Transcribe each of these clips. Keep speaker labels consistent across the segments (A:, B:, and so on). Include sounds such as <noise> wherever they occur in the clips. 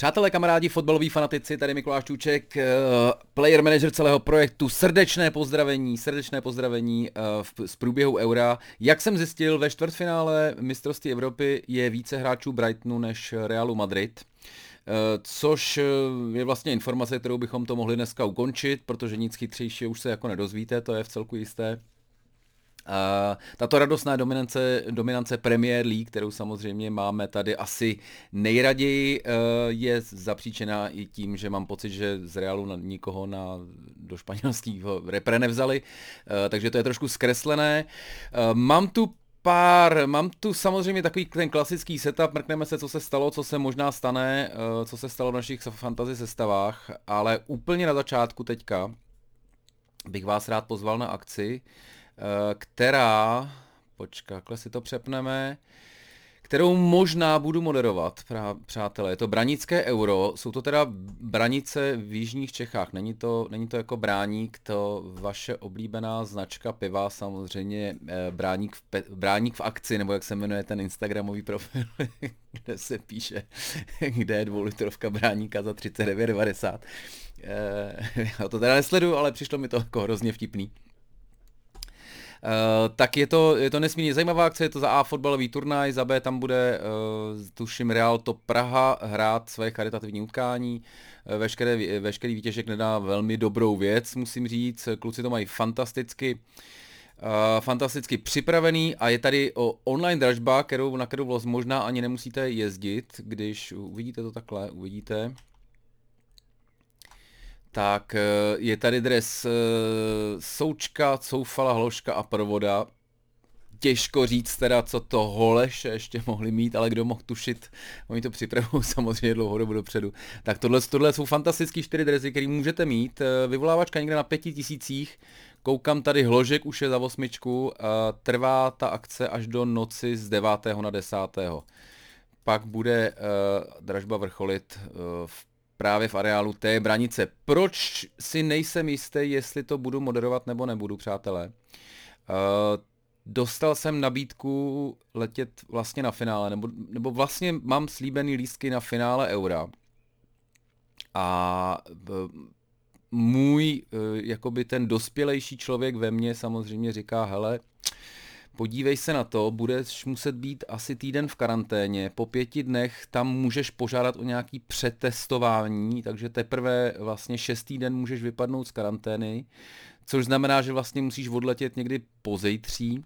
A: Přátelé, kamarádi, fotbaloví fanatici, tady Mikuláš Čůček, eh, player manager celého projektu, srdečné pozdravení, srdečné pozdravení eh, z průběhu Eura. Jak jsem zjistil, ve čtvrtfinále mistrovství Evropy je více hráčů Brightonu než Realu Madrid. Eh, což je vlastně informace, kterou bychom to mohli dneska ukončit, protože nic chytřejšího už se jako nedozvíte, to je v celku jisté. Tato radostná dominance, dominance Premier League, kterou samozřejmě máme tady asi nejraději, uh, je zapříčená i tím, že mám pocit, že z Realu nikoho na, do španělského repre nevzali, uh, takže to je trošku zkreslené. Uh, mám tu pár, mám tu samozřejmě takový ten klasický setup, mrkneme se, co se stalo, co se možná stane, co se stalo v našich fantasy sestavách, ale úplně na začátku teďka bych vás rád pozval na akci, Eh, která, počka, takhle si to přepneme, kterou možná budu moderovat, přátelé. Je to Branické euro, jsou to teda Branice v Jižních Čechách, není to, není to jako Bráník, to vaše oblíbená značka piva, samozřejmě eh, Bráník v, pe, Bráník v akci, nebo jak se jmenuje ten Instagramový profil, <laughs> kde se píše, <laughs> kde je dvoulitrovka Bráníka za 39,90. Eh, <laughs> já to teda nesledu, ale přišlo mi to jako hrozně vtipný. Uh, tak je to, je to nesmírně zajímavá akce, je to za A fotbalový turnaj, za B tam bude, uh, tuším, Real to Praha hrát své charitativní utkání. Uh, veškeré, veškerý výtěžek nedá velmi dobrou věc, musím říct. Kluci to mají fantasticky. Fantasticky připravený a je tady o online dražba, kterou, na kterou možná ani nemusíte jezdit, když uvidíte to takhle, uvidíte tak eh, je tady dres eh, Součka, Coufala, Hloška a Provoda. Těžko říct teda, co to Holeše ještě mohli mít, ale kdo mohl tušit, oni to připravují <laughs> samozřejmě dlouho dobu dopředu. Tak tohle, tohle jsou fantastické čtyři dresy, které můžete mít. Eh, vyvolávačka někde na pěti tisících. Koukám tady Hložek už je za osmičku. Trvá ta akce až do noci z 9. na 10. Pak bude dražba vrcholit v právě v areálu té branice. Proč si nejsem jistý, jestli to budu moderovat nebo nebudu, přátelé? Uh, dostal jsem nabídku letět vlastně na finále, nebo, nebo vlastně mám slíbený lístky na finále Eura. A uh, můj, uh, jakoby ten dospělejší člověk ve mně samozřejmě říká, hele, podívej se na to, budeš muset být asi týden v karanténě, po pěti dnech tam můžeš požádat o nějaký přetestování, takže teprve vlastně šestý den můžeš vypadnout z karantény, což znamená, že vlastně musíš odletět někdy po zejtří,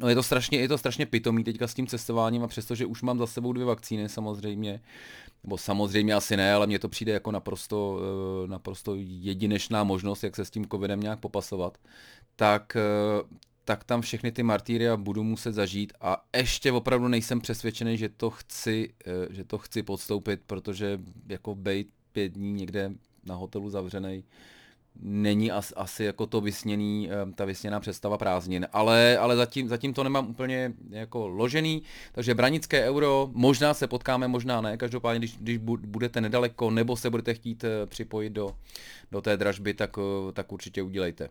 A: No je to strašně, je to strašně pitomý teďka s tím cestováním a přestože už mám za sebou dvě vakcíny samozřejmě, nebo samozřejmě asi ne, ale mně to přijde jako naprosto, eh, naprosto jedinečná možnost, jak se s tím covidem nějak popasovat, tak, eh, tak tam všechny ty martýria budu muset zažít. A ještě opravdu nejsem přesvědčený, že to chci, eh, že to chci podstoupit, protože jako bejt pět dní někde na hotelu zavřený není as, asi jako to vysněný, eh, ta vysněná představa prázdnin, ale, ale zatím, zatím to nemám úplně jako ložený, takže branické euro, možná se potkáme, možná ne, každopádně když, když budete nedaleko nebo se budete chtít eh, připojit do, do té dražby, tak, tak určitě udělejte.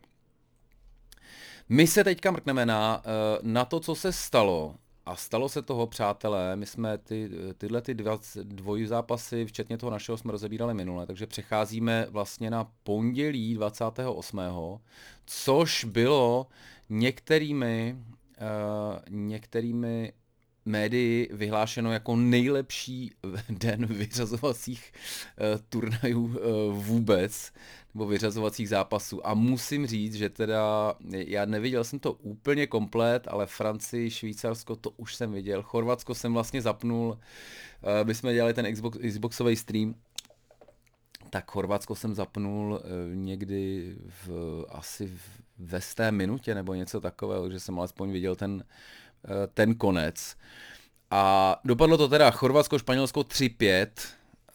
A: My se teďka mrkneme na, eh, na to, co se stalo. A stalo se toho, přátelé, my jsme ty, tyhle ty dva, dvojí zápasy, včetně toho našeho, jsme rozebírali minule, takže přecházíme vlastně na pondělí 28. což bylo některými, uh, některými médii vyhlášeno jako nejlepší <laughs> den vyřazovacích uh, turnajů uh, vůbec nebo vyřazovacích zápasů. A musím říct, že teda, já neviděl jsem to úplně komplet, ale Francii, Švýcarsko, to už jsem viděl. Chorvatsko jsem vlastně zapnul, uh, my jsme dělali ten Xbox, Xboxový stream, tak Chorvatsko jsem zapnul někdy v, asi v, ve sté minutě nebo něco takového, že jsem alespoň viděl ten, ten konec. A dopadlo to teda Chorvatsko, Španělsko 3-5,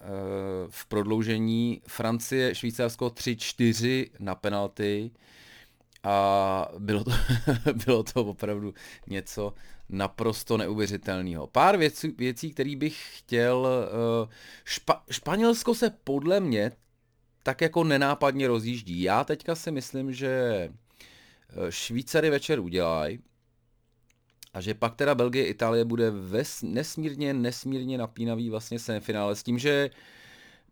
A: Eh, v prodloužení, Francie, Švýcarsko 3-4 na penalty a bylo to, <laughs> bylo to opravdu něco naprosto neuvěřitelného. Pár věcí, věcí které bych chtěl... Eh, Špa, Španělsko se podle mě tak jako nenápadně rozjíždí. Já teďka si myslím, že eh, Švýcary večer udělají, a že pak teda Belgie, Itálie bude ves, nesmírně, nesmírně napínavý vlastně semifinále s tím, že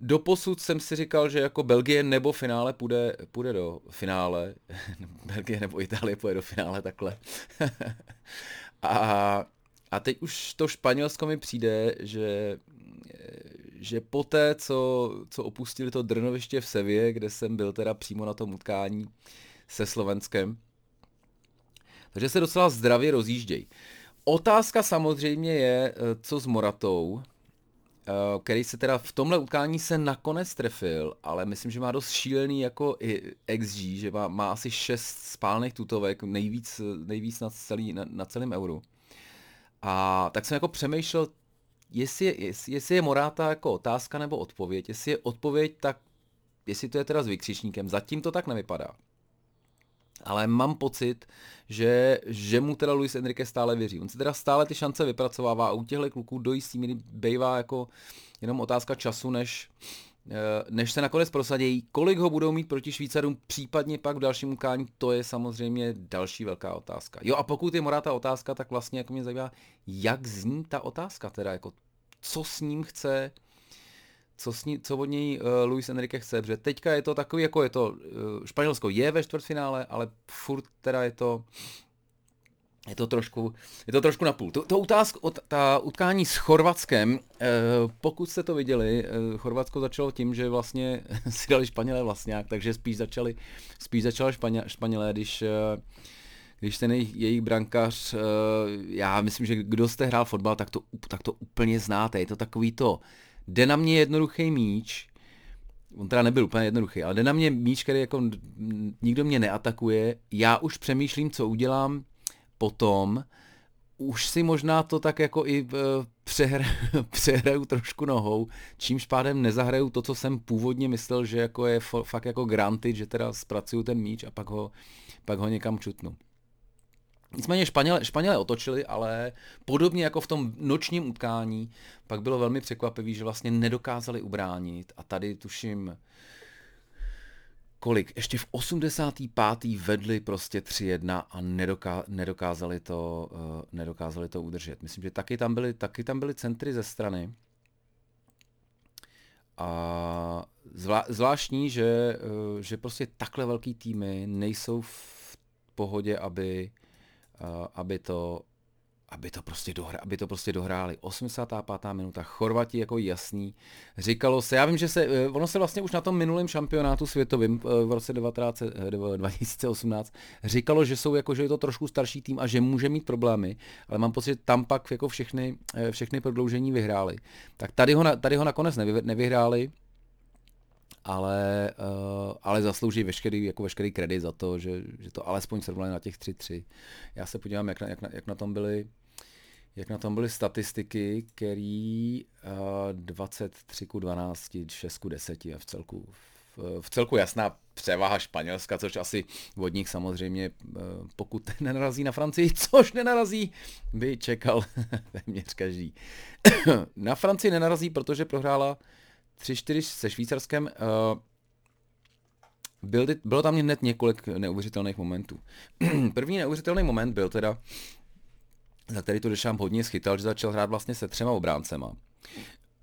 A: Doposud jsem si říkal, že jako Belgie nebo finále půjde, půjde do finále. <laughs> Belgie nebo Itálie půjde do finále takhle. <laughs> a, a teď už to Španělsko mi přijde, že, že poté, co, co opustili to drnoviště v Sevě, kde jsem byl teda přímo na tom utkání se Slovenskem, takže se docela zdravě rozjíždějí. Otázka samozřejmě je, co s Moratou, Eh, který se teda v tomhle utkání se nakonec trefil, ale myslím, že má dost šílený jako i XG, že má, má asi 6 spálných tutovek, nejvíc, nejvíc na, celý, na, na celém euru. A tak jsem jako přemýšlel, jestli je, jestli, jestli je Moráta jako otázka nebo odpověď. Jestli je odpověď, tak jestli to je teda s vykřičníkem. Zatím to tak nevypadá ale mám pocit, že, že mu teda Luis Enrique stále věří. On se teda stále ty šance vypracovává a u těchto kluků do jistý míry bývá jako jenom otázka času, než, eh, než se nakonec prosadějí. Kolik ho budou mít proti Švýcarům, případně pak v dalším utkání, to je samozřejmě další velká otázka. Jo a pokud je Morata otázka, tak vlastně jako mě zajímá, jak zní ta otázka teda, jako co s ním chce co, s ní, co od něj uh, Luis Enrique chce, protože teďka je to takový, jako je to, uh, Španělsko je ve čtvrtfinále, ale furt teda je to, je to trošku, je to trošku napůl. To, to utázk, ta utkání s Chorvatskem, eh, pokud jste to viděli, eh, Chorvatsko začalo tím, že vlastně <laughs> si dali Španělé vlastňák, takže spíš začali, spíš začali Španě, Španělé, když, eh, když ten jejich, jejich brankář, já myslím, že kdo jste hrál fotbal, tak to, tak to úplně znáte. Je to takový to, jde na mě jednoduchý míč, on teda nebyl úplně jednoduchý, ale jde na mě míč, který jako nikdo mě neatakuje, já už přemýšlím, co udělám potom, už si možná to tak jako i uh, přehr, <laughs> přehraju trošku nohou, čímž pádem nezahraju to, co jsem původně myslel, že jako je fakt jako granted, že teda zpracuju ten míč a pak ho, pak ho někam čutnu. Nicméně Španěle, Španěle otočili, ale podobně jako v tom nočním utkání, pak bylo velmi překvapivý, že vlastně nedokázali ubránit a tady tuším kolik, ještě v 85. vedli prostě 3-1 a nedoká, nedokázali, to, uh, nedokázali to udržet. Myslím, že taky tam byly, taky tam byly centry ze strany. A zvlá, zvláštní, že, uh, že prostě takhle velký týmy nejsou v pohodě, aby, aby to, aby to prostě, dohra, aby to prostě dohráli. 85. minuta, Chorvati jako jasný. Říkalo se, já vím, že se, eh, ono se vlastně už na tom minulém šampionátu světovým eh, v roce 19, 2018 říkalo, že jsou jako, že je to trošku starší tým a že může mít problémy, ale mám pocit, že tam pak jako všechny, všechny prodloužení vyhráli. Tak tady ho, tady ho nakonec nevy, nevyhráli, ale, uh, ale zaslouží veškerý, jako veškerý kredit za to, že, že to alespoň srovnali na těch 3-3. Já se podívám, jak na, jak na, jak na tom byly jak na tom byly statistiky, který uh, 23 ku 12, 6 ku 10 a v celku, v, v celku jasná převaha Španělska, což asi vodník samozřejmě, uh, pokud <laughs> nenarazí na Francii, což nenarazí, by čekal <laughs> téměř každý. <coughs> na Francii nenarazí, protože prohrála 3-4 se Švýcarskem, uh, byl, bylo tam hned několik neuvěřitelných momentů. <clears throat> První neuvěřitelný moment byl teda, za který to Dešám hodně schytal, že začal hrát vlastně se třema obráncema.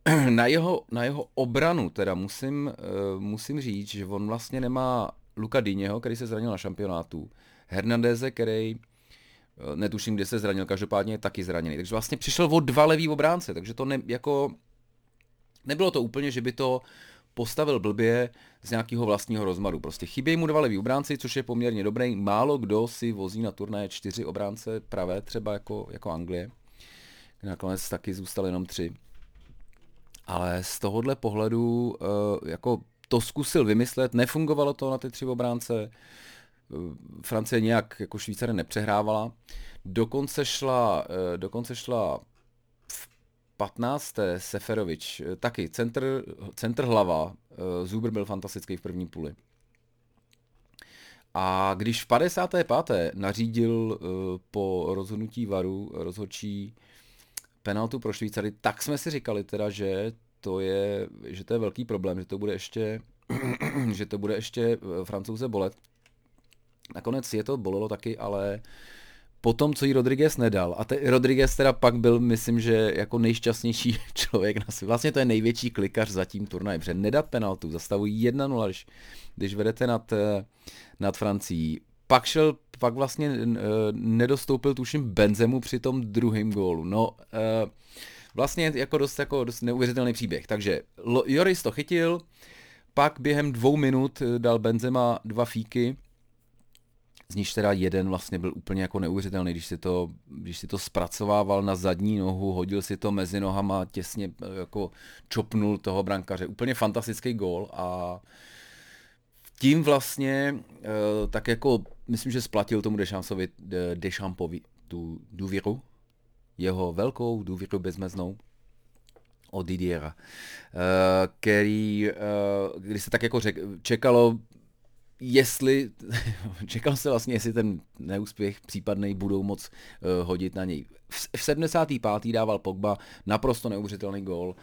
A: <clears throat> na, jeho, na jeho obranu teda musím, uh, musím říct, že on vlastně nemá Luka Dyněho, který se zranil na šampionátu, Hernandeze, který uh, netuším, kde se zranil, každopádně je taky zraněný. Takže vlastně přišel o dva levý obránce, takže to ne, jako Nebylo to úplně, že by to postavil blbě z nějakého vlastního rozmaru. Prostě chybějí mu dva leví obránci, což je poměrně dobrý. Málo kdo si vozí na turné čtyři obránce pravé, třeba jako, jako Anglie. Nakonec taky zůstaly jenom tři. Ale z tohohle pohledu uh, jako to zkusil vymyslet, nefungovalo to na ty tři obránce. Uh, Francie nějak jako Švýcary nepřehrávala. Dokonce šla, uh, dokonce šla 15. Seferovič, eh, taky centr, centr hlava, eh, Zuber byl fantastický v první půli. A když v 55. nařídil eh, po rozhodnutí varu rozhodčí penaltu pro Švýcary, tak jsme si říkali teda, že to je, že to je velký problém, že to bude ještě, <clears throat> že to bude ještě francouze bolet. Nakonec je to bolelo taky, ale potom, co jí Rodriguez nedal. A te, Rodriguez teda pak byl, myslím, že jako nejšťastnější <laughs> člověk na světě. Vlastně to je největší klikař za tím turnajem, protože nedat penaltu, zastavují 1-0, když, když vedete nad, eh, nad Francií. Pak šel, pak vlastně uh, nedostoupil tuším Benzemu při tom druhém gólu. No, uh, vlastně jako dost, jako dost neuvěřitelný příběh. Takže Joris to chytil, pak během dvou minut dal Benzema dva fíky, z níž teda jeden vlastně byl úplně jako neuvěřitelný, když si to, když si to zpracovával na zadní nohu, hodil si to mezi nohama, těsně eh, jako čopnul toho brankaře. Úplně fantastický gól a tím vlastně eh, tak jako myslím, že splatil tomu Dechampsovi, Dechampovi tu důvěru, jeho velkou důvěru bezmeznou od Didiera, eh, který, když se tak jako řek, čekalo, jestli, <laughs> čekal se vlastně, jestli ten neúspěch případný budou moc uh, hodit na něj. V, v 75. dával Pogba naprosto neuvěřitelný gól.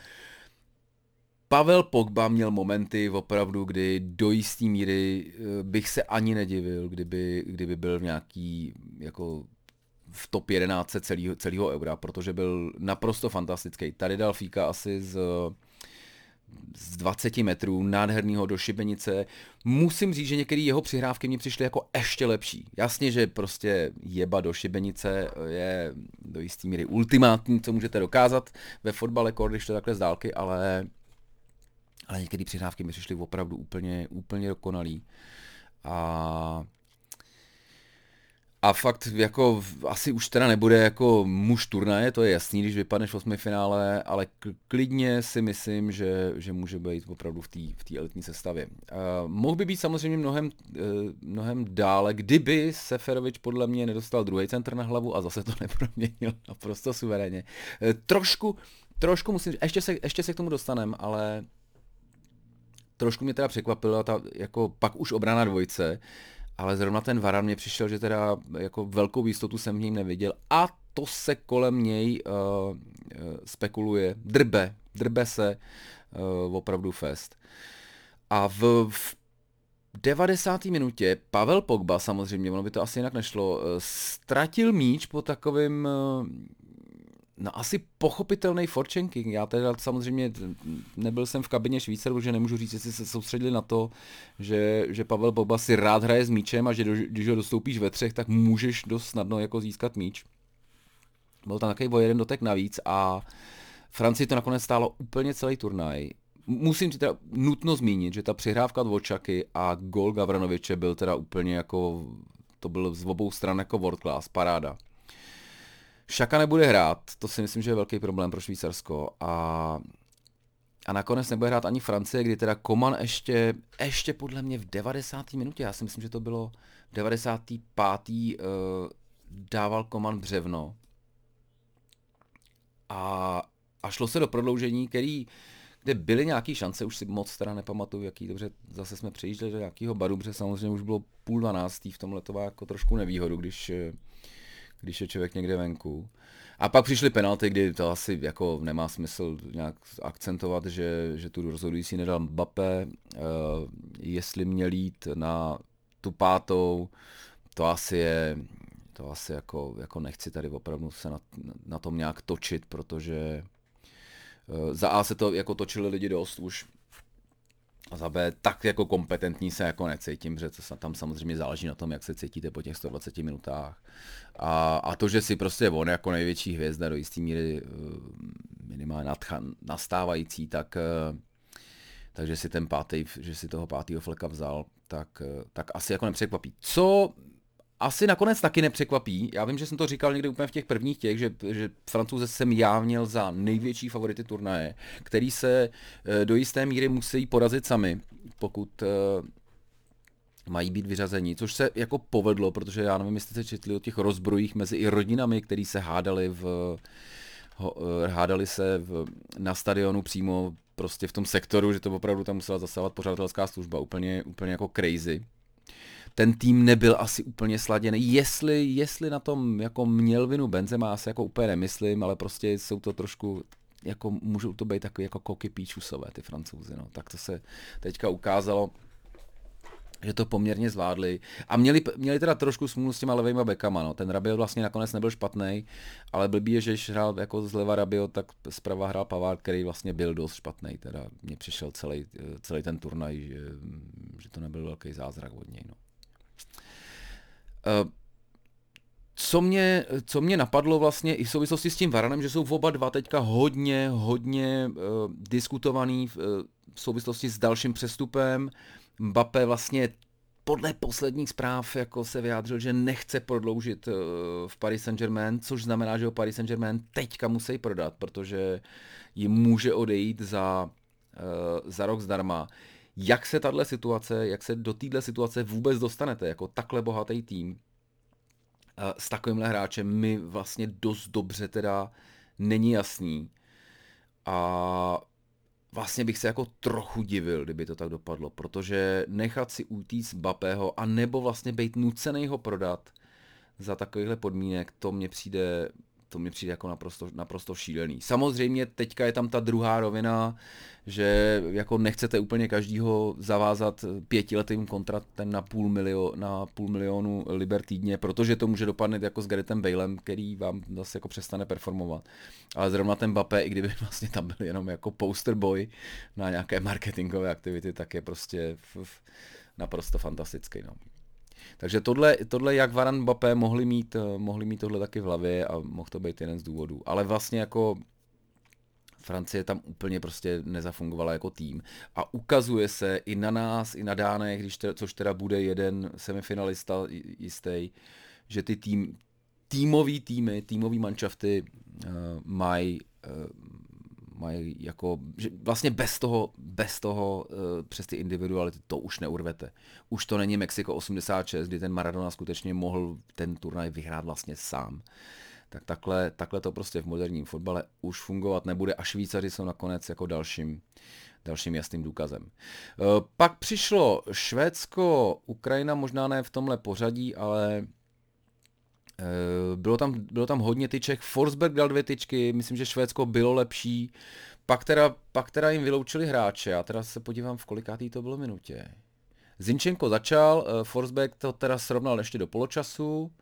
A: Pavel Pogba měl momenty opravdu, kdy do jistý míry uh, bych se ani nedivil, kdyby, kdyby byl v nějaký jako v top 11 celého, celého eura, protože byl naprosto fantastický. Tady dal Fíka asi z z 20 metrů, nádhernýho do šibenice. Musím říct, že některé jeho přihrávky mi přišly jako ještě lepší. Jasně, že prostě jeba do šibenice je do jistý míry ultimátní, co můžete dokázat ve fotbale, když to takhle z dálky, ale, ale některé přihrávky mi přišly opravdu úplně, úplně dokonalý. A a fakt jako asi už teda nebude jako muž turnaje, to je jasný, když vypadneš v osmi finále, ale klidně si myslím, že, že může být opravdu v té v elitní sestavě. Uh, mohl by být samozřejmě mnohem, uh, mnohem dále, kdyby Seferovič podle mě nedostal druhý centr na hlavu a zase to <laughs> neproměnil naprosto suverénně. Uh, trošku, trošku musím, ještě se, ještě se k tomu dostanem, ale trošku mě teda překvapila ta jako pak už obrana dvojce, ale zrovna ten Varan mě přišel, že teda jako velkou jistotu jsem v něm neviděl a to se kolem něj uh, spekuluje, drbe, drbe se uh, opravdu fest. A v, v 90. minutě Pavel Pogba, samozřejmě, ono by to asi jinak nešlo, ztratil míč po takovým No asi pochopitelný forčenking. Já teda samozřejmě nebyl jsem v kabině Švýcarů, protože nemůžu říct, jestli se soustředili na to, že, že Pavel Boba si rád hraje s míčem a že do, když ho dostoupíš ve třech, tak můžeš dost snadno jako získat míč. Byl tam takový o jeden dotek navíc a Francii to nakonec stálo úplně celý turnaj. Musím teda nutno zmínit, že ta přihrávka Dvočaky a gol Gavranoviče byl teda úplně jako, to byl z obou stran jako world class, paráda. Šaka nebude hrát, to si myslím, že je velký problém pro Švýcarsko. A, a nakonec nebude hrát ani Francie, kdy teda Koman ještě, ještě podle mě v 90. minutě, já si myslím, že to bylo v 95. Uh, dával Koman břevno. A, a šlo se do prodloužení, který, kde byly nějaké šance, už si moc teda nepamatuju, jaký dobře, zase jsme přejížděli do nějakého baru, protože samozřejmě už bylo půl dvanáctý, v tomhle to jako trošku nevýhodu, když když je člověk někde venku. A pak přišly penalty, kdy to asi jako nemá smysl nějak akcentovat, že, že tu rozhodující nedal Mbappé, uh, jestli měl jít na tu pátou, to asi je, to asi jako, jako nechci tady opravdu se na, na tom nějak točit, protože uh, za A se to jako točili lidi dost už, a za B, tak jako kompetentní se jako necítím, že to tam samozřejmě záleží na tom, jak se cítíte po těch 120 minutách. A, a to, že si prostě on jako největší hvězda do jistý míry eh, minimálně nastávající, tak, eh, takže si ten pátý, že si toho pátého fleka vzal, tak, eh, tak asi jako nepřekvapí. Co asi nakonec taky nepřekvapí. Já vím, že jsem to říkal někdy úplně v těch prvních těch, že, že Francouze jsem já měl za největší favority turnaje, který se eh, do jisté míry musí porazit sami, pokud eh, mají být vyřazení, což se jako povedlo, protože já nevím, jestli jste četli o těch rozbrojích mezi i rodinami, který se hádali v eh, hádali se v, na stadionu přímo prostě v tom sektoru, že to opravdu tam musela zasávat pořadatelská služba, úplně, úplně jako crazy ten tým nebyl asi úplně sladěný. Jestli, jestli na tom jako měl vinu Benzema, asi jako úplně nemyslím, ale prostě jsou to trošku jako můžou to být takový jako koky píčusové, ty francouzi, no. Tak to se teďka ukázalo. že to poměrně zvládli. A měli, měli teda trošku smůlu s těma levýma bekama. No. Ten Rabiot vlastně nakonec nebyl špatný, ale blbý je, že když hrál jako zleva Rabiot, tak zprava hrál Pavard, který vlastně byl dost špatný. Teda mně přišel celý, celý ten turnaj, že, že to nebyl velký zázrak od něj. No. Uh, co mě, co mě napadlo vlastně i v souvislosti s tím Varanem, že jsou oba dva teďka hodně, hodně uh, diskutovaný v, uh, v souvislosti s dalším přestupem. Mbappé vlastně podle posledních zpráv jako se vyjádřil, že nechce prodloužit uh, v Paris Saint-Germain, což znamená, že ho Paris Saint-Germain teďka musí prodat, protože jim může odejít za, uh, za rok zdarma. Jak se tahle situace, jak se do téhle situace vůbec dostanete jako takhle bohatý tým, s takovýmhle hráčem mi vlastně dost dobře teda není jasný. A vlastně bych se jako trochu divil, kdyby to tak dopadlo, protože nechat si utíct Bapého a nebo vlastně být nucený ho prodat za takovýchhle podmínek, to mně přijde to mi přijde jako naprosto, naprosto šílený. Samozřejmě teďka je tam ta druhá rovina, že jako nechcete úplně každýho zavázat pětiletým kontraktem na půl, milio, na půl milionu liber týdně, protože to může dopadnout jako s Garetem Balem, který vám zase jako přestane performovat. Ale zrovna ten Bape, i kdyby <laughs> vlastně tam byl jenom jako poster boy na nějaké marketingové aktivity, tak je prostě naprosto fantastický. No. Takže tohle, tohle jak Varan Mbappé mohli mít, eh, mohli mít tohle taky v hlavě a mohl to být jeden z důvodů. Ale vlastně jako Francie tam úplně prostě nezafungovala jako tým. A ukazuje se i na nás, i na Dánech, když teda, což teda bude jeden semifinalista jistý, že ty tým, týmový týmy, týmový manšafty uh, mají uh, mají jako, že vlastně bez toho, bez toho uh, přes ty individuality to už neurvete. Už to není Mexiko 86, kdy ten Maradona skutečně mohl ten turnaj vyhrát vlastně sám. Tak takhle, takhle to prostě v moderním fotbale už fungovat nebude a Švýcaři jsou nakonec jako dalším, dalším jasným důkazem. Uh, pak přišlo Švédsko, Ukrajina, možná ne v tomhle pořadí, ale Eh, bylo tam, bylo tam hodně tyček, Forsberg dal dvě tyčky, myslím, že Švédsko bylo lepší, pak teda, pak teda jim vyloučili hráče, já teda se podívám, v kolikátý to bylo minutě. Zinčenko začal, eh, Forsberg to teda srovnal ještě do poločasu.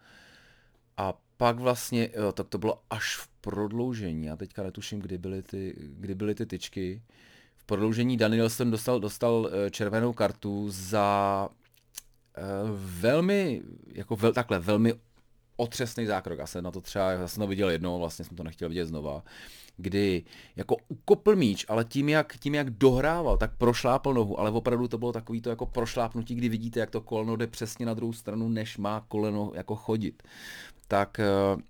A: A pak vlastně, jo, tak to bylo až v prodloužení, já teďka netuším, kdy byly ty, kdy byly ty tyčky. V prodloužení Danielson dostal, dostal eh, červenou kartu za velmi, jako vel, takhle, velmi otřesný zákrok. Já jsem na to třeba, já jsem to viděl jednou, vlastně jsem to nechtěl vidět znova, kdy jako ukopl míč, ale tím jak, tím jak dohrával, tak prošlápl nohu, ale opravdu to bylo takový to jako prošlápnutí, kdy vidíte, jak to koleno jde přesně na druhou stranu, než má koleno jako chodit. Tak eh,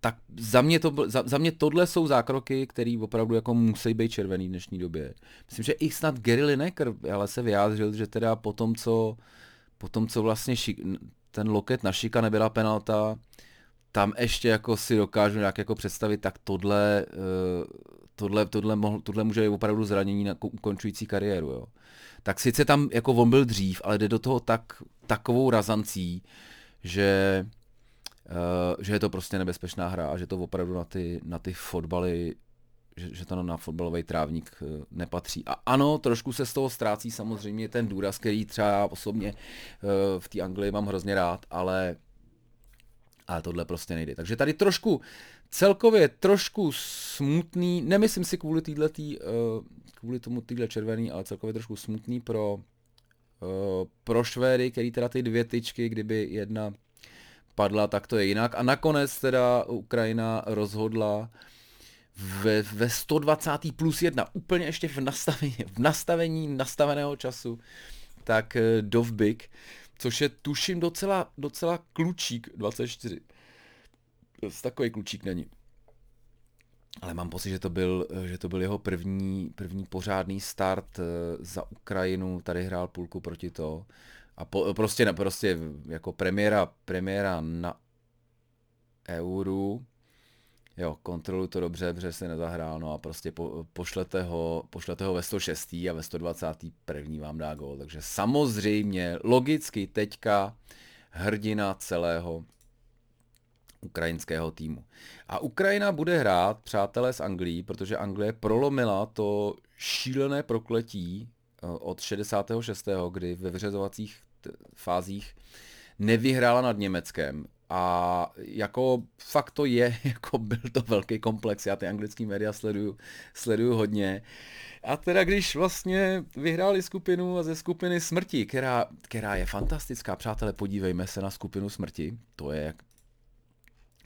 A: tak za mě, to, za, za mě tohle jsou zákroky, které opravdu jako musí být červený v dnešní době. Myslím, že i snad Gary Lineker ale se vyjádřil, že teda po tom, co, po tom, co vlastně šik, ten loket na šika nebyla penalta, tam ještě jako si dokážu nějak jako představit, tak tohle, eh, tohle, tohle, mohl, tohle může být opravdu zranění na ukončující kariéru. Jo. Tak sice tam jako on byl dřív, ale jde do toho tak, takovou razancí, že, uh, že je to prostě nebezpečná hra a že to opravdu na ty, na ty fotbaly že, že to na fotbalový trávník eh, nepatří. A ano, trošku se z toho ztrácí samozřejmě ten důraz, který třeba já osobně eh, v té Anglii mám hrozně rád, ale, ale tohle prostě nejde. Takže tady trošku celkově trošku smutný, nemyslím si kvůli týhletý, eh, kvůli tomu týhle červený, ale celkově trošku smutný pro, pro Švédy, který teda ty dvě tyčky, kdyby jedna padla, tak to je jinak. A nakonec teda Ukrajina rozhodla ve, ve 120. plus 1, úplně ještě v nastavení, v nastavení nastaveného času, tak eh, Dovbik, což je tuším docela, docela klučík 24. Takový klučík není. Ale mám pocit, že to byl, eh, že to byl jeho první, první pořádný start eh, za Ukrajinu, tady hrál půlku proti to. A po, prostě, prostě jako premiéra, premiéra na Euru, jo, kontroluji to dobře, protože se nezahrál, no a prostě po, pošlete, ho, pošlete ho ve 106. a ve 121. vám dá gol. Takže samozřejmě, logicky teďka hrdina celého ukrajinského týmu. A Ukrajina bude hrát, přátelé z Anglií, protože Anglie prolomila to šílené prokletí od 66., kdy ve vyřazovacích fázích nevyhrála nad Německem a jako fakt to je, <laughs> jako byl to velký komplex, já ty anglické média sleduju, sleduju hodně. A teda když vlastně vyhráli skupinu a ze skupiny smrti, která, která je fantastická, přátelé, podívejme se na skupinu smrti, to je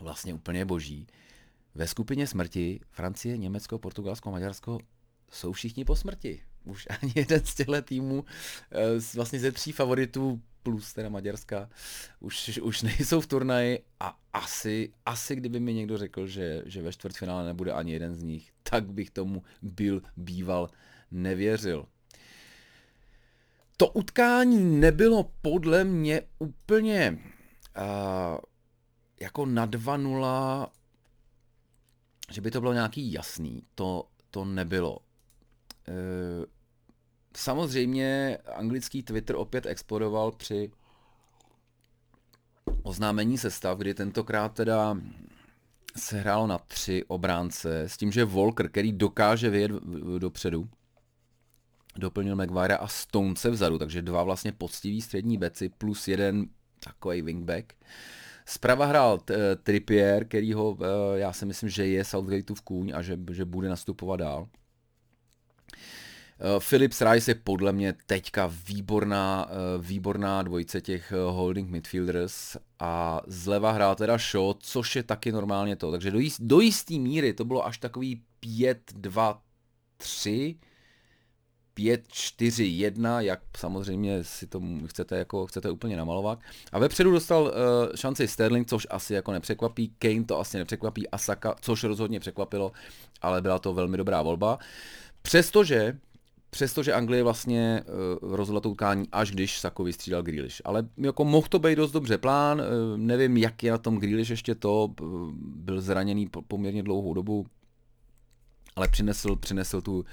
A: vlastně úplně boží. Ve skupině smrti Francie, Německo, Portugalsko, Maďarsko jsou všichni po smrti. Už <laughs> ani jeden z těchto týmů eh, vlastně ze tří favoritů plus teda Maďarska, už, už nejsou v turnaji a asi, asi kdyby mi někdo řekl, že, že ve čtvrtfinále nebude ani jeden z nich, tak bych tomu byl býval nevěřil. To utkání nebylo podle mě úplně uh, jako na 2-0, že by to bylo nějaký jasný. To, to nebylo. Uh, Samozřejmě anglický Twitter opět explodoval při oznámení sestav, kdy tentokrát teda se hrálo na tři obránce, s tím, že Volker, který dokáže vyjet dopředu, doplnil Maguire a Stonese vzadu, takže dva vlastně poctiví střední beci plus jeden takový wingback. Zprava hrál Trippier, kterýho eh, já si myslím, že je Southgateův kůň a že, že bude nastupovat dál. Eh, Philips Rice je podle mě teďka výborná, eh, výborná dvojice těch eh, holding midfielders a zleva hrál teda Shaw, což je taky normálně to. Takže do, jist, do jistý míry to bylo až takový 5-2-3, 5-4-1, jak samozřejmě si to chcete, jako, chcete úplně namalovat. A vepředu dostal uh, šanci Sterling, což asi jako nepřekvapí, Kane to asi nepřekvapí, Asaka, což rozhodně překvapilo, ale byla to velmi dobrá volba. Přestože přestože Anglie vlastně uh, rozhodla to utkání, až když Sako vystřídal Grealish. Ale jako mohl to být dost dobře plán, uh, nevím, jak je na tom Grealish ještě to, uh, byl zraněný po, poměrně dlouhou dobu, ale přinesl, přinesl tu,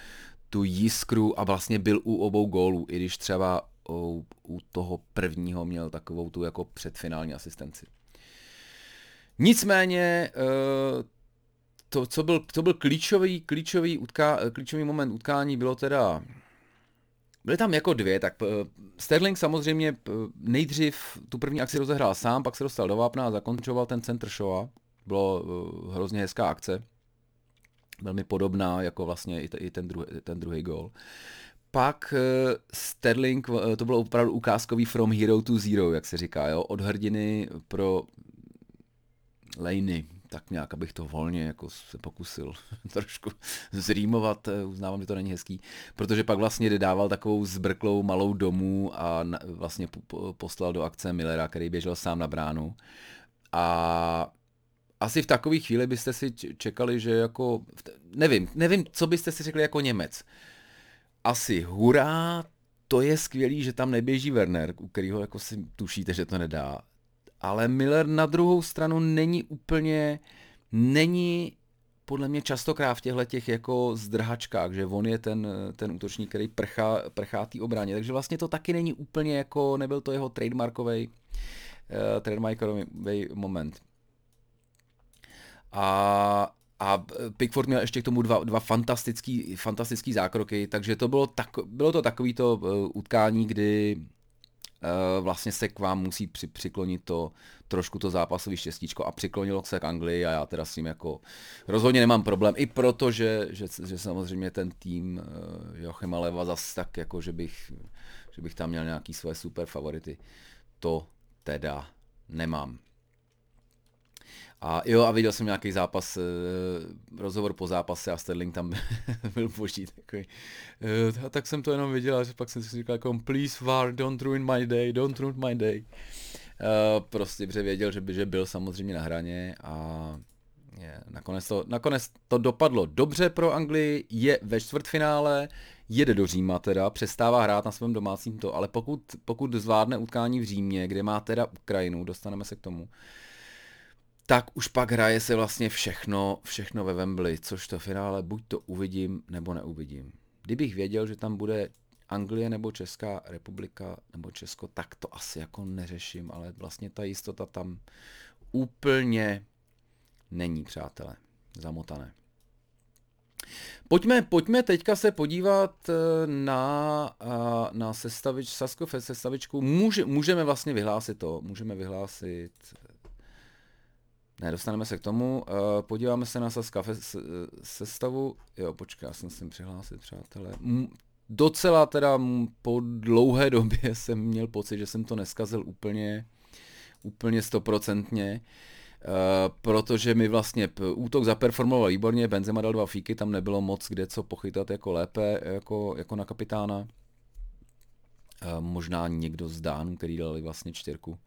A: tu jiskru a vlastně byl u obou gólů, i když třeba u, u toho prvního měl takovou tu jako předfinální asistenci. Nicméně uh, to, co byl, to byl klíčový, klíčový, utká, klíčový moment utkání, bylo teda Byly tam jako dvě, tak uh, Sterling samozřejmě uh, nejdřív tu první akci rozehrál sám, pak se dostal do vápna a zakončoval ten center show. Bylo uh, hrozně hezká akce. Velmi podobná jako vlastně i, ten, druhý, ten druhý gol. Pak Sterling, to bylo opravdu ukázkový from hero to zero, jak se říká, jo? od hrdiny pro lejny, tak nějak, abych to volně jako se pokusil <laughs> trošku zrýmovat, eh, uznávám, že to není hezký, protože pak vlastně dával takovou zbrklou malou domu a vlastně poslal do akce Millera, který běžel sám na bránu. A asi v takové chvíli byste si čekali, že jako, nevím, nevím, co byste si řekli jako Němec. Asi hurá, to je skvělý, že tam neběží Werner, u kterého jako si tušíte, že to nedá ale Miller na druhou stranu není úplně, není podle mě častokrát v těchto těch jako zdrhačkách, že on je ten, ten útočník, který prchá, prchá té obraně, takže vlastně to taky není úplně jako, nebyl to jeho trademarkový uh, trademarkový moment. A, a Pickford měl ještě k tomu dva, dva fantastický, fantastický zákroky, takže to bylo, tak, bylo to takovýto uh, utkání, kdy Eh, vlastně se k vám musí při, přiklonit to trošku to zápasové štěstíčko a přiklonilo se k Anglii a já teda s tím jako rozhodně nemám problém, i proto, že, že, že samozřejmě ten tým uh, Joachima Leva zas tak jako, že bych, že bych tam měl nějaký své super favority. To teda nemám. A jo, a viděl jsem nějaký zápas, eh, rozhovor po zápase a Sterling tam <laughs> byl boží takový. Eh, a tak jsem to jenom viděl a pak jsem si říkal jako please VAR, don't ruin my day, don't ruin my day. Eh, prostě, protože věděl, že, by, že byl samozřejmě na hraně a je, nakonec, to, nakonec to dopadlo dobře pro Anglii, je ve čtvrtfinále, jede do Říma teda, přestává hrát na svém domácím to, ale pokud, pokud zvládne utkání v Římě, kde má teda Ukrajinu, dostaneme se k tomu, tak už pak hraje se vlastně všechno, všechno ve Wembley, což to finále buď to uvidím, nebo neuvidím. Kdybych věděl, že tam bude Anglie nebo Česká republika nebo Česko, tak to asi jako neřeším, ale vlastně ta jistota tam úplně není, přátelé, zamotané. Pojďme, pojďme teďka se podívat eh, na, na sestavič, Sasko sestavičku. Může, můžeme vlastně vyhlásit to, můžeme vyhlásit ne, dostaneme se k tomu. Uh, podíváme se na Saska sestavu. Jo, počkej, já jsem si přihlásit, přátelé. M- docela teda po dlouhé době <laughs> jsem měl pocit, že jsem to neskazil úplně, úplně stoprocentně. Uh, protože mi vlastně útok zaperformoval výborně, Benzema dal dva fíky, tam nebylo moc kde co pochytat jako lépe, jako, jako na kapitána. Uh, možná někdo z Dánů, který dali vlastně čtyřku.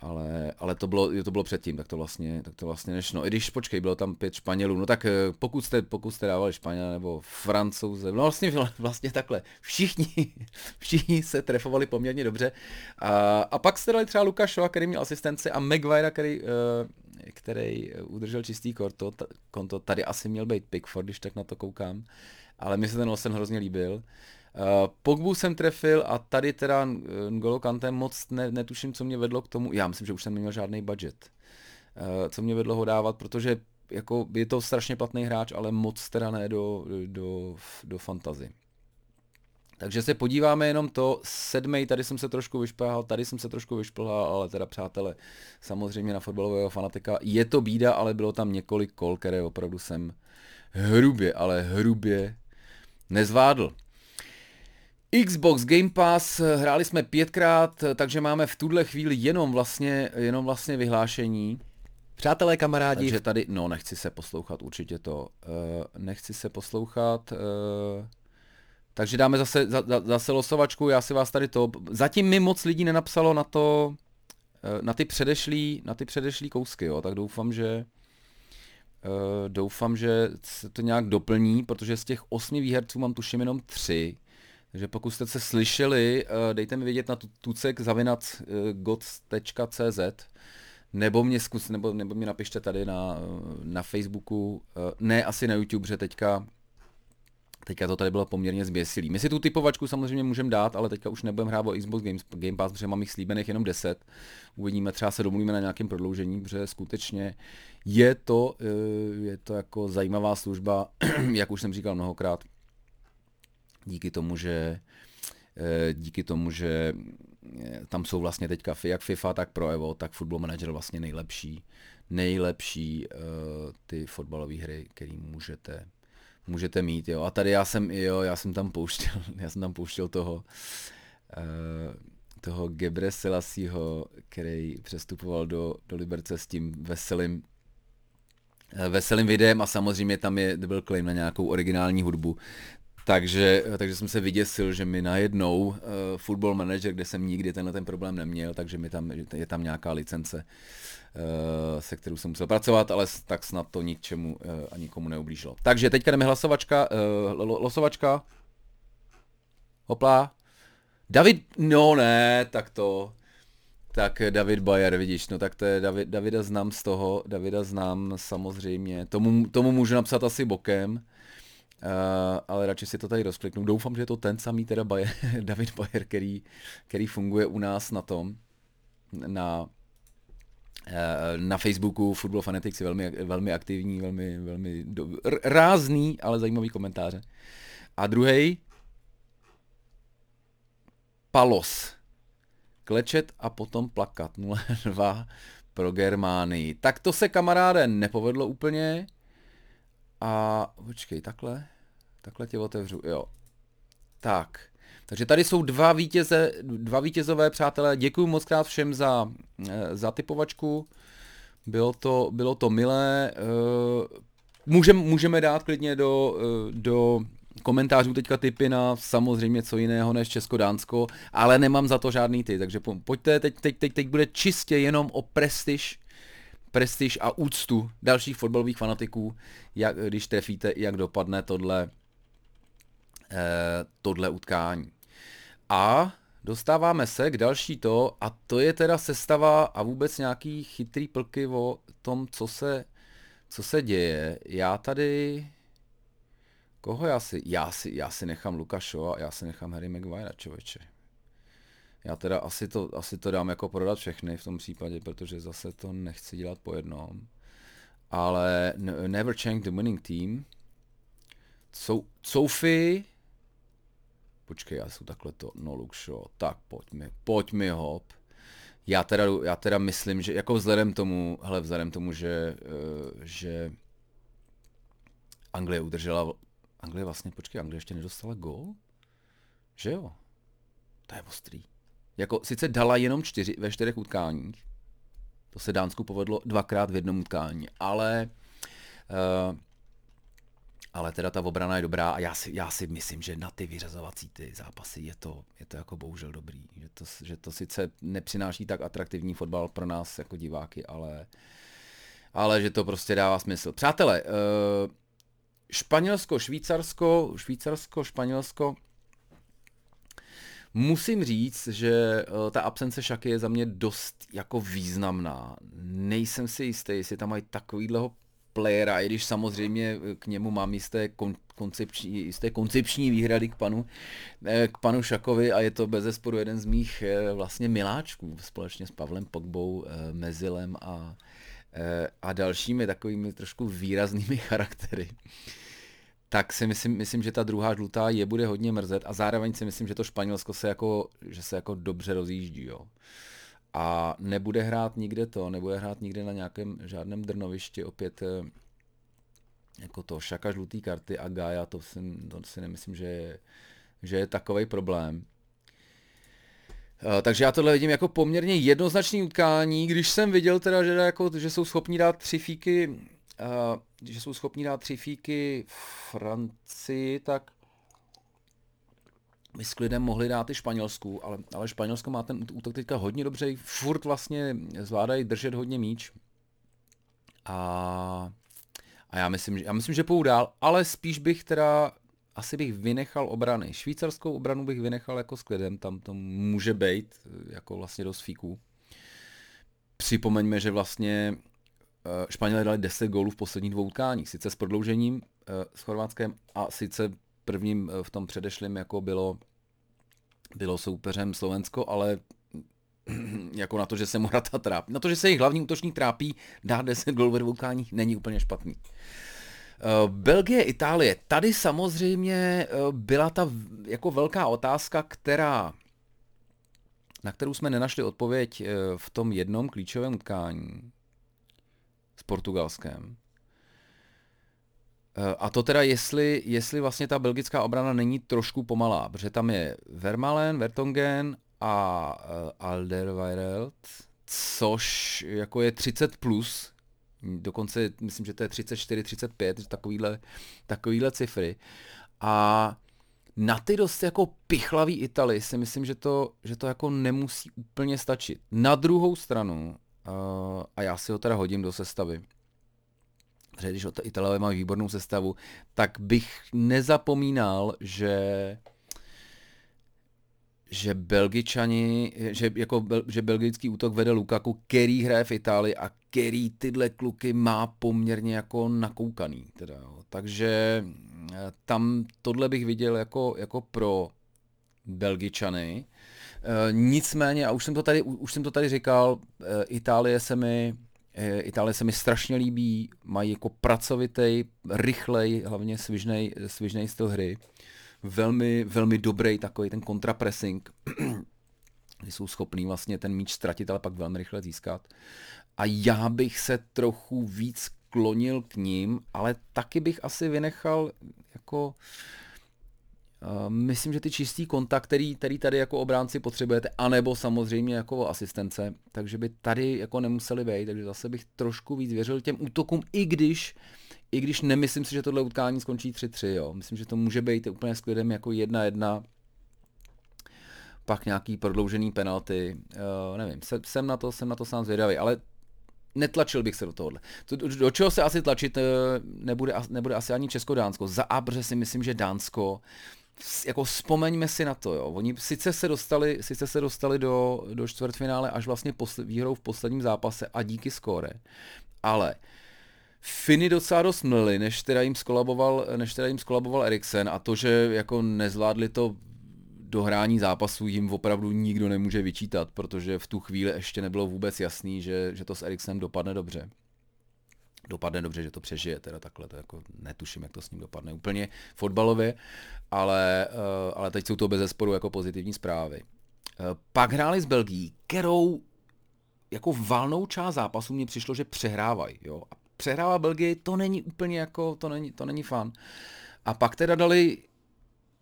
A: Ale, ale to, bylo, to bylo předtím, tak to vlastně, tak to vlastně nešlo. I když, počkej, bylo tam pět Španělů, no tak eh, pokud jste, pokud jste dávali Španěla nebo Francouze, no vlastně, <laughs> vlastně takhle, všichni, <laughs> všichni se trefovali poměrně dobře. A, a pak jste dali třeba Lukášova, který měl asistenci a Maguire, který, eh, který udržel čistý konto, konto, tady asi měl být Pickford, když tak na to koukám, ale mi se ten Olsen hrozně líbil. Uh, Pogbu jsem trefil a tady teda N'Golo Kantem moc ne, netuším, co mě vedlo k tomu. Já myslím, že už jsem neměl žádný budget. Uh, co mě vedlo ho dávat, protože jako je to strašně platný hráč, ale moc teda ne do, do, do fantazy. Takže se podíváme jenom to, sedmý, tady jsem se trošku vyšplhal, tady jsem se trošku vyšplhal, ale teda přátelé, samozřejmě na fotbalového fanatika, je to bída, ale bylo tam několik kol, které opravdu jsem hrubě, ale hrubě nezvádl. Xbox Game Pass hráli jsme pětkrát, takže máme v tuhle chvíli jenom vlastně, jenom vlastně vyhlášení.
B: Přátelé, kamarádi.
A: Takže tady, no nechci se poslouchat určitě to, uh, nechci se poslouchat, uh, takže dáme zase, za, zase losovačku, já si vás tady to, zatím mi moc lidí nenapsalo na to, uh, na ty předešlý, na ty předešlý kousky, jo, tak doufám, že uh, doufám, že se to nějak doplní, protože z těch osmi výherců mám tuším jenom tři, takže pokud jste se slyšeli, eh, dejte mi vědět na tucek zavinac eh, nebo mě zkus, nebo, nebo mě napište tady na, eh, na Facebooku, ne asi na YouTube, že teďka Teďka to tady bylo poměrně zběsilý. My si tu typovačku samozřejmě můžeme dát, ale teďka už nebudeme hrát o Xbox Games, Game Pass, protože mám jich slíbených jenom 10. Uvidíme, třeba se domluvíme na nějakém prodloužení, protože skutečně je to, je to jako zajímavá služba, <clears throat> jak už jsem říkal mnohokrát, díky tomu, že eh, díky tomu, že eh, tam jsou vlastně teďka jak FIFA, tak Pro Evo, tak Football Manager vlastně nejlepší, nejlepší uh, ty fotbalové hry, které můžete, můžete mít, jo. A tady já jsem, jo, já jsem tam pouštěl, <laughs> já jsem tam pouštěl toho, toho Gebre Selassieho, který přestupoval do, do Liberce s tím veselým veselým videem a samozřejmě tam je, byl claim na nějakou originální hudbu, takže, takže jsem se vyděsil, že mi najednou uh, Football Manager, kde jsem nikdy tenhle ten problém neměl, takže mi tam, je tam nějaká licence, uh, se kterou jsem musel pracovat, ale tak snad to ničemu uh, a nikomu neublížilo. Takže teďka jdeme hlasovačka, uh, losovačka. Hopla. David, no ne, tak to, tak David Bayer, vidíš, no tak to je, David, Davida znám z toho, Davida znám samozřejmě, tomu, tomu můžu napsat asi bokem, Uh, ale radši si to tady rozkliknu. Doufám, že je to ten samý teda Bayer, <laughs> David Bayer, který, který funguje u nás na tom, na, uh, na Facebooku Football Fanatics je velmi, velmi aktivní, velmi, velmi do, rázný, ale zajímavý komentáře. A druhý Palos. Klečet a potom plakat. <laughs> 02 pro Germánii. Tak to se kamaráde nepovedlo úplně. A počkej, takhle, takhle tě otevřu, jo. Tak, takže tady jsou dva, vítěze, dva vítězové přátelé. Děkuji moc krát všem za, eh, za typovačku. Bylo to, bylo to milé. Eh, můžem, můžeme dát klidně do, eh, do komentářů teďka typy na samozřejmě co jiného než Česko-Dánsko, ale nemám za to žádný ty, takže pojďte, teď, teď, teď, teď bude čistě jenom o prestiž prestiž a úctu dalších fotbalových fanatiků, jak, když trefíte, jak dopadne tohle, eh, tohle utkání. A dostáváme se k další to, a to je teda sestava a vůbec nějaký chytrý plky o tom, co se, co se děje. Já tady... Koho já si... Já si, já si nechám Lukašova, já si nechám Harry Maguire, člověče. Já teda asi to, asi to dám jako prodat všechny v tom případě, protože zase to nechci dělat po jednom. Ale never change the winning team. Sou, Sophie, počkej, já jsem takhle to, no look show, tak pojď mi, pojď mi hop. Já teda, já teda myslím, že jako vzhledem tomu, hele, vzhledem tomu, že, uh, že Anglie udržela, Anglie vlastně, počkej, Anglie ještě nedostala gol? Že jo? To je ostrý. Jako, sice dala jenom čtyři ve čtyřech utkáních, to se Dánsku povedlo dvakrát v jednom utkání, ale uh, ale teda ta obrana je dobrá a já si, já si myslím, že na ty vyřazovací ty zápasy je to, je to jako bohužel dobrý. Že to, že to sice nepřináší tak atraktivní fotbal pro nás jako diváky, ale, ale že to prostě dává smysl. Přátelé, uh, Španělsko, Švýcarsko, Švýcarsko, Španělsko, Musím říct, že eh, ta absence Šaky je za mě dost jako významná. Nejsem si jistý, jestli tam mají takovýhleho playera, i když samozřejmě k němu mám jisté kon, koncepční, jisté koncepční výhrady k panu, eh, k panu Šakovi a je to bez zesporu jeden z mých eh, vlastně miláčků společně s Pavlem Pogbou, Mezilem a, a dalšími takovými trošku výraznými <laughs> charaktery tak si myslím, myslím, že ta druhá žlutá je bude hodně mrzet a zároveň si myslím, že to Španělsko se jako, že se jako dobře rozjíždí, jo. A nebude hrát nikde to, nebude hrát nikde na nějakém žádném drnovišti opět eh, jako to šaka žlutý karty a Gaia, to si, to si nemyslím, že je, že je takový problém. Eh, takže já tohle vidím jako poměrně jednoznačný utkání, když jsem viděl teda, že, jako, že jsou schopni dát tři fíky že jsou schopni dát tři fíky Francii, tak by s klidem mohli dát i Španělsku, ale, ale Španělsko má ten útok teďka hodně dobře, furt vlastně zvládají držet hodně míč. A, a já myslím, že, já myslím, že půjdu dál, ale spíš bych teda, asi bych vynechal obrany. Švýcarskou obranu bych vynechal jako s klidem, tam to může být jako vlastně dost fíků. Připomeňme, že vlastně Eh, Španělé dali 10 gólů v posledních dvou utkáních, sice s prodloužením eh, s Chorvátskem a sice prvním eh, v tom předešlém jako bylo, bylo soupeřem Slovensko, ale <clears throat> jako na to, že se Morata trápí, na to, že se jejich hlavní útočník trápí, dát 10 gólů ve dvou utkáních není úplně špatný. Belgie, Itálie. Tady samozřejmě byla ta jako velká otázka, která na kterou jsme nenašli odpověď v tom jednom klíčovém utkání s Portugalskem. Eh, a to teda, jestli, jestli vlastně ta belgická obrana není trošku pomalá, protože tam je Vermalen, Vertongen a uh, Alderweireld, což jako je 30 plus, dokonce myslím, že to je 34, 35, takovýhle, takovýhle cifry. A na ty dost jako pichlavý Italy si myslím, že to, že to jako nemusí úplně stačit. Na druhou stranu a já si ho teda hodím do sestavy. Protože když Italové mají výbornou sestavu, tak bych nezapomínal, že že Belgičani, že, jako, že belgický útok vede Lukaku, který hraje v Itálii a který tyhle kluky má poměrně jako nakoukaný. Teda, jo. Takže eh, tam tohle bych viděl jako, jako pro Belgičany. Eh, nicméně, a už jsem to tady, už jsem to tady říkal, eh, Itálie se mi eh, Itálie se mi strašně líbí, mají jako pracovitý, rychlej, hlavně svižnej, svižnej styl hry. Velmi, velmi dobrý takový ten kontrapressing, <clears throat> kdy jsou schopní vlastně ten míč ztratit, ale pak velmi rychle získat. A já bych se trochu víc klonil k ním, ale taky bych asi vynechal jako Uh, myslím, že ty čistý kontakt, který, který tady jako obránci potřebujete, anebo samozřejmě jako asistence, takže by tady jako nemuseli být, takže zase bych trošku víc věřil těm útokům, i když i když nemyslím si, že tohle utkání skončí 3-3, jo. Myslím, že to může být úplně s klidem jako 1-1, pak nějaký prodloužený penalty, uh, nevím, jsem na to, jsem na to sám zvědavý, ale netlačil bych se do tohohle. Do, do čeho se asi tlačit uh, nebude, nebude asi ani Česko-Dánsko. Za A, protože si myslím, že Dánsko jako vzpomeňme si na to, jo. Oni sice se dostali, sice se dostali do, do čtvrtfinále až vlastně posl- výhrou v posledním zápase a díky skóre, ale Finy docela dost mlili, než teda jim skolaboval, než teda jim skolaboval Eriksen a to, že jako nezvládli to dohrání zápasu jim opravdu nikdo nemůže vyčítat, protože v tu chvíli ještě nebylo vůbec jasný, že, že to s Eriksenem dopadne dobře. Dopadne dobře, že to přežije, teda takhle, to jako netuším, jak to s ním dopadne úplně fotbalově, ale, uh, ale teď jsou to bez zesporu jako pozitivní zprávy. Uh, pak hráli s Belgií, kterou jako valnou část zápasu mně přišlo, že přehrávají, jo. A přehrává Belgii, to není úplně jako, to není, to není fan. A pak teda dali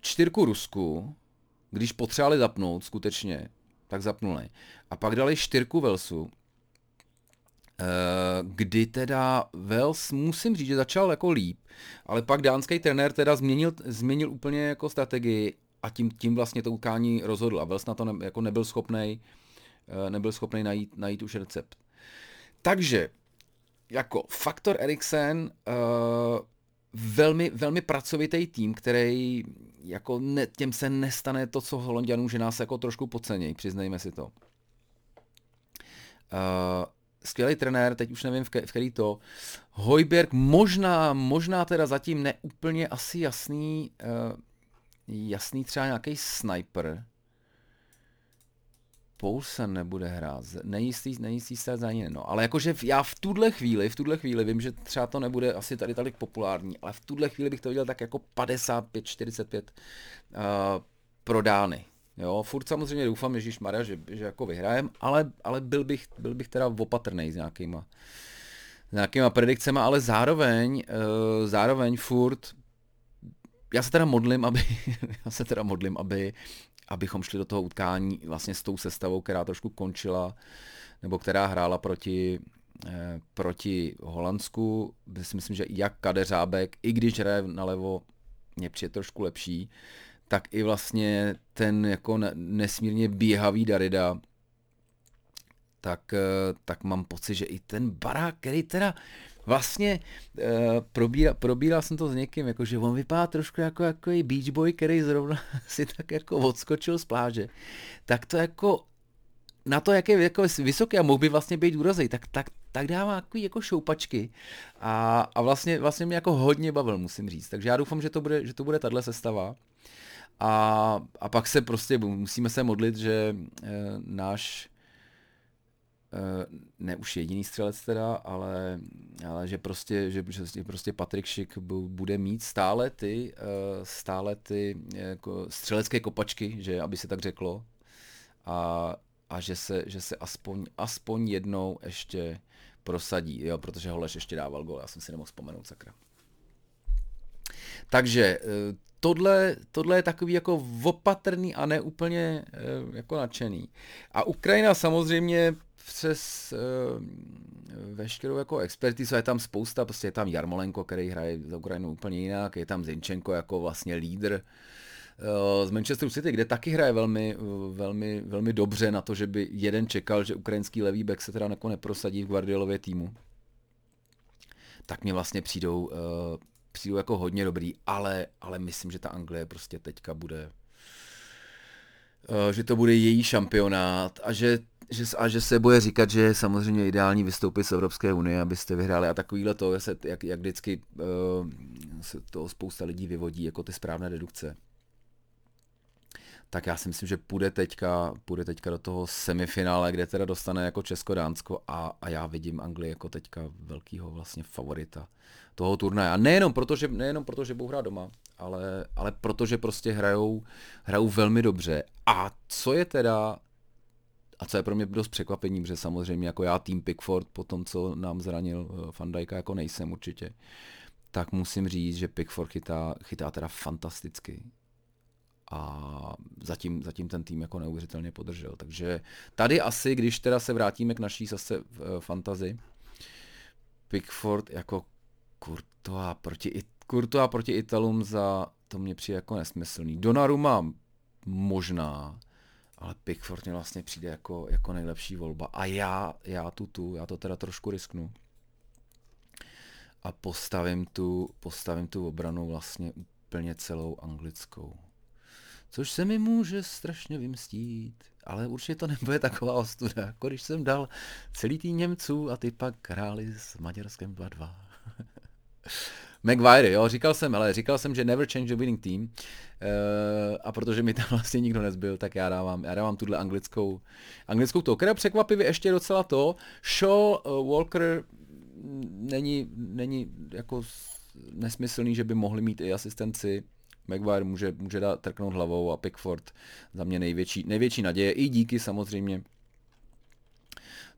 A: čtyřku Rusku, když potřebovali zapnout skutečně, tak zapnuli. A pak dali čtyřku Velsu, eh, kdy teda Wales, musím říct, že začal jako líp, ale pak dánský trenér teda změnil, změnil úplně jako strategii a tím, tím vlastně to ukání rozhodl a Wales na to ne, jako nebyl schopný eh, nebyl schopný najít, najít už recept. Takže jako faktor Eriksen uh, velmi, velmi pracovitý tým, který jako ne, těm se nestane to, co Holandianů, že nás jako trošku podcenějí, přiznejme si to. Skvělý trenér, teď už nevím, v, ke, v který to. Hojberg možná, možná teda zatím neúplně asi jasný, uh, jasný třeba nějaký sniper, Poulsen nebude hrát, nejistý, nejistý se za ně, no. Ale jakože já v tuhle chvíli, v tuhle chvíli vím, že třeba to nebude asi tady tolik populární, ale v tuhle chvíli bych to viděl tak jako 55-45 uh, prodány. Jo, furt samozřejmě doufám, že Maria, že, že jako vyhrajem, ale, ale byl, bych, byl bych teda opatrný s nějakýma, s nějakýma predikcemi, ale zároveň, uh, zároveň furt já se teda modlím, aby, <laughs> já se teda modlím, aby abychom šli do toho utkání vlastně s tou sestavou, která trošku končila, nebo která hrála proti, eh, proti Holandsku. Myslím, že jak Kadeřábek, i když hraje nalevo, mě přijde trošku lepší, tak i vlastně ten jako nesmírně běhavý Darida, tak, eh, tak mám pocit, že i ten barák, který teda vlastně uh, probíral, probíral jsem to s někým, jakože on vypadá trošku jako, jako i beach boy, který zrovna <laughs> si tak jako odskočil z pláže. Tak to jako na to, jak je jako vysoký a mohl by vlastně být úrazej, tak, tak, tak dává jako, jako šoupačky a, a vlastně, vlastně mě jako hodně bavil, musím říct. Takže já doufám, že to bude, že to bude tahle sestava. A, a pak se prostě musíme se modlit, že e, náš Eh, ne už jediný střelec teda, ale, ale že prostě, že, že prostě Patrik Šik bude mít stále ty, eh, stále ty jako střelecké kopačky, že aby se tak řeklo, a, a že se, že se aspoň, aspoň jednou ještě prosadí, jo, protože Holeš ještě dával gol, já jsem si nemohl vzpomenout, sakra. Takže tohle, tohle je takový jako opatrný a ne úplně jako nadšený. A Ukrajina samozřejmě přes uh, veškerou jako expertizu, je tam spousta, prostě je tam Jarmolenko, který hraje za Ukrajinu úplně jinak, je tam Zinčenko jako vlastně lídr uh, z Manchesteru City, kde taky hraje velmi, velmi, velmi dobře na to, že by jeden čekal, že ukrajinský levý back se teda jako neprosadí v Guardiolově týmu. Tak mě vlastně přijdou, přijdou jako hodně dobrý, ale, ale myslím, že ta Anglie prostě teďka bude že to bude její šampionát a že že, a že se bude říkat, že je samozřejmě ideální vystoupit z Evropské unie, abyste vyhráli a takovýhle to, se, jak, jak vždycky uh, se to spousta lidí vyvodí jako ty správné dedukce. Tak já si myslím, že půjde teďka, půjde teďka do toho semifinále, kde teda dostane jako Česko-Dánsko a, a já vidím Anglii jako teďka velkýho vlastně favorita toho turnaje. A nejenom proto, že, nejenom proto, že budou hrát doma, ale, ale protože prostě hrajou, hrajou velmi dobře. A co je teda a co je pro mě dost překvapení, protože samozřejmě jako já tým Pickford po tom, co nám zranil eh, Van Dijka, jako nejsem určitě, tak musím říct, že Pickford chytá, chytá teda fantasticky. A zatím, zatím ten tým jako neuvěřitelně podržel. Takže tady asi, když teda se vrátíme k naší zase uh, fantazi, Pickford jako Courtois proti, Courtois proti Italům za to mě přijde jako nesmyslný. Donnarumma možná, ale Pickford mě vlastně přijde jako, jako nejlepší volba. A já, já tu tu, já to teda trošku risknu. A postavím tu, postavím tu obranu vlastně úplně celou anglickou. Což se mi může strašně vymstít, ale určitě to nebude taková ostuda, jako když jsem dal celý tým Němců a ty pak hráli s Maďarskem 2-2. Maguire, jo, říkal jsem, ale říkal jsem, že never change the winning team. Uh, a protože mi tam <laughs> vlastně nikdo nezbyl, tak já dávám, já dávám tuhle anglickou, anglickou to, která překvapivě ještě docela to. Shaw, uh, Walker, není, není jako nesmyslný, že by mohli mít i asistenci. Maguire může, může dát trknout hlavou a Pickford za mě největší, největší naděje. I díky samozřejmě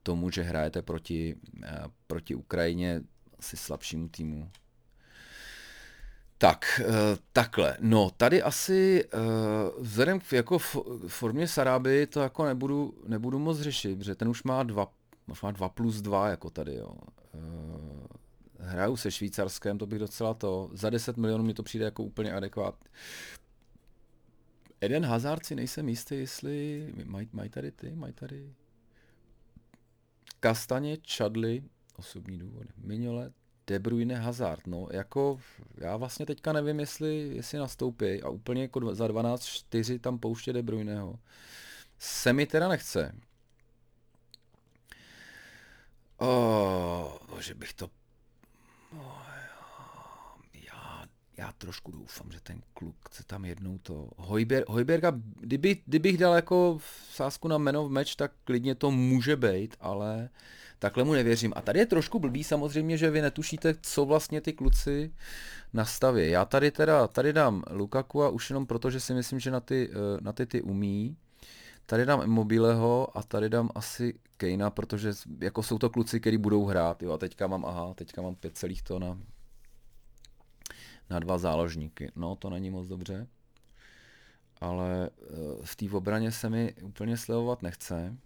A: tomu, že hrajete proti, eh, proti Ukrajině asi slabšímu týmu. Tak, eh, takhle. No, tady asi eh, vzhledem k jako formě Saráby to jako nebudu, nebudu moc řešit, protože ten už má dva, už má dva plus dva jako tady, jo. Hraju se Švýcarskem, to bych docela to, za 10 milionů mi to přijde jako úplně adekvát. Eden Hazard si nejsem jistý, jestli mají maj tady ty, mají tady Kastaně, Čadly, osobní důvody, Mignole, De Bruyne, Hazard, no jako já vlastně teďka nevím, jestli, jestli nastoupí a úplně jako za 12-4 tam pouště De Bruyneho. Se mi teda nechce. Oh, že bych to... Oh, já, trošku doufám, že ten kluk se tam jednou to... Hojber, Hojberga, kdyby, kdybych dal jako sázku na men of match, tak klidně to může být, ale takhle mu nevěřím. A tady je trošku blbý samozřejmě, že vy netušíte, co vlastně ty kluci nastaví. Já tady teda, tady dám Lukaku a už jenom proto, že si myslím, že na ty, eh, na ty ty umí. Tady dám Immobileho a tady dám asi Kejna, protože jako jsou to kluci, kteří budou hrát. Jo, a teďka mám, aha, teďka mám pět celých to na, na dva záložníky. No, to není moc dobře. Ale eh, v té obraně se mi úplně slevovat nechce.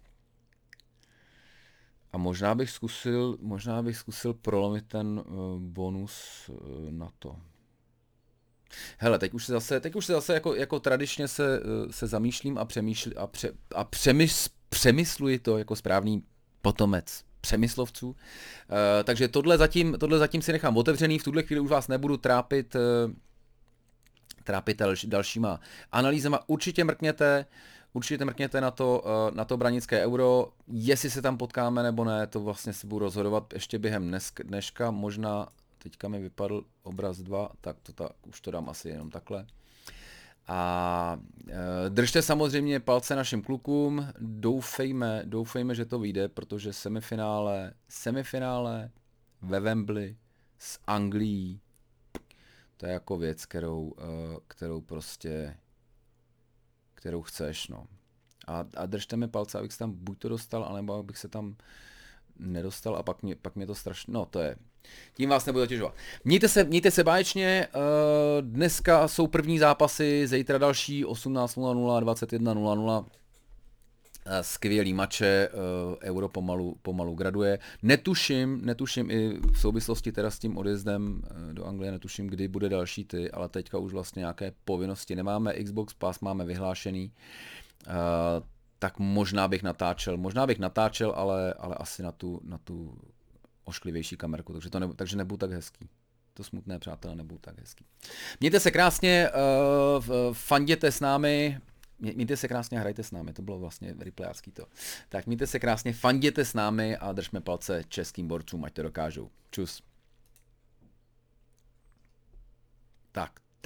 A: A možná bych zkusil, možná bych zkusil prolomit ten uh, bonus uh, na to. Hele, teď už se zase, teď už se zase jako, jako tradičně se, se zamýšlím a, přemýšlí, a, pře, a přemys, přemysluji to jako správný potomec přemyslovců. Uh, takže tohle zatím, tohle zatím si nechám otevřený, v tuhle chvíli už vás nebudu trápit, uh, trápit dalšíma analýzama. Určitě mrkněte, Určitě mrkněte na to, eh, na to branické euro, jestli se tam potkáme nebo ne, to vlastně se budu rozhodovat ještě během dneška, možná teďka mi vypadl obraz 2, tak to tak, už to dám asi jenom takhle. A e, držte samozřejmě palce našim klukům, doufejme, doufejme, že to vyjde, protože semifinále, semifinále ve Wembley s Anglií, to je jako věc, kterou, e, kterou prostě kterou chceš, no. A, a držte mi palce, abych se tam buď to dostal, anebo abych se tam nedostal a pak mě, pak mě to strašně, no to je, tím vás nebudu zatěžovat. Mějte se, mějte se báječně, uh, dneska jsou první zápasy, zítra další 18.00, 21.00, Eh, skvělý mače, eh, euro pomalu, pomalu graduje. Netuším, netuším i v souvislosti teda s tím odjezdem eh, do Anglie, netuším, kdy bude další ty, ale teďka už vlastně nějaké povinnosti nemáme. Xbox Pass máme vyhlášený, tak možná bych natáčel, možná bych natáčel, ale, ale asi na tu, na tu ošklivější kamerku, takže, to nebu, takže nebudu tak hezký. To smutné, přátelé, nebudu tak hezký. Mějte se krásně, uh, fanděte s námi, Mějte se krásně a hrajte s námi, to bylo vlastně replayácký to. Tak mějte se krásně, fanděte s námi a držme palce českým borcům, ať to dokážou. Čus. Tak,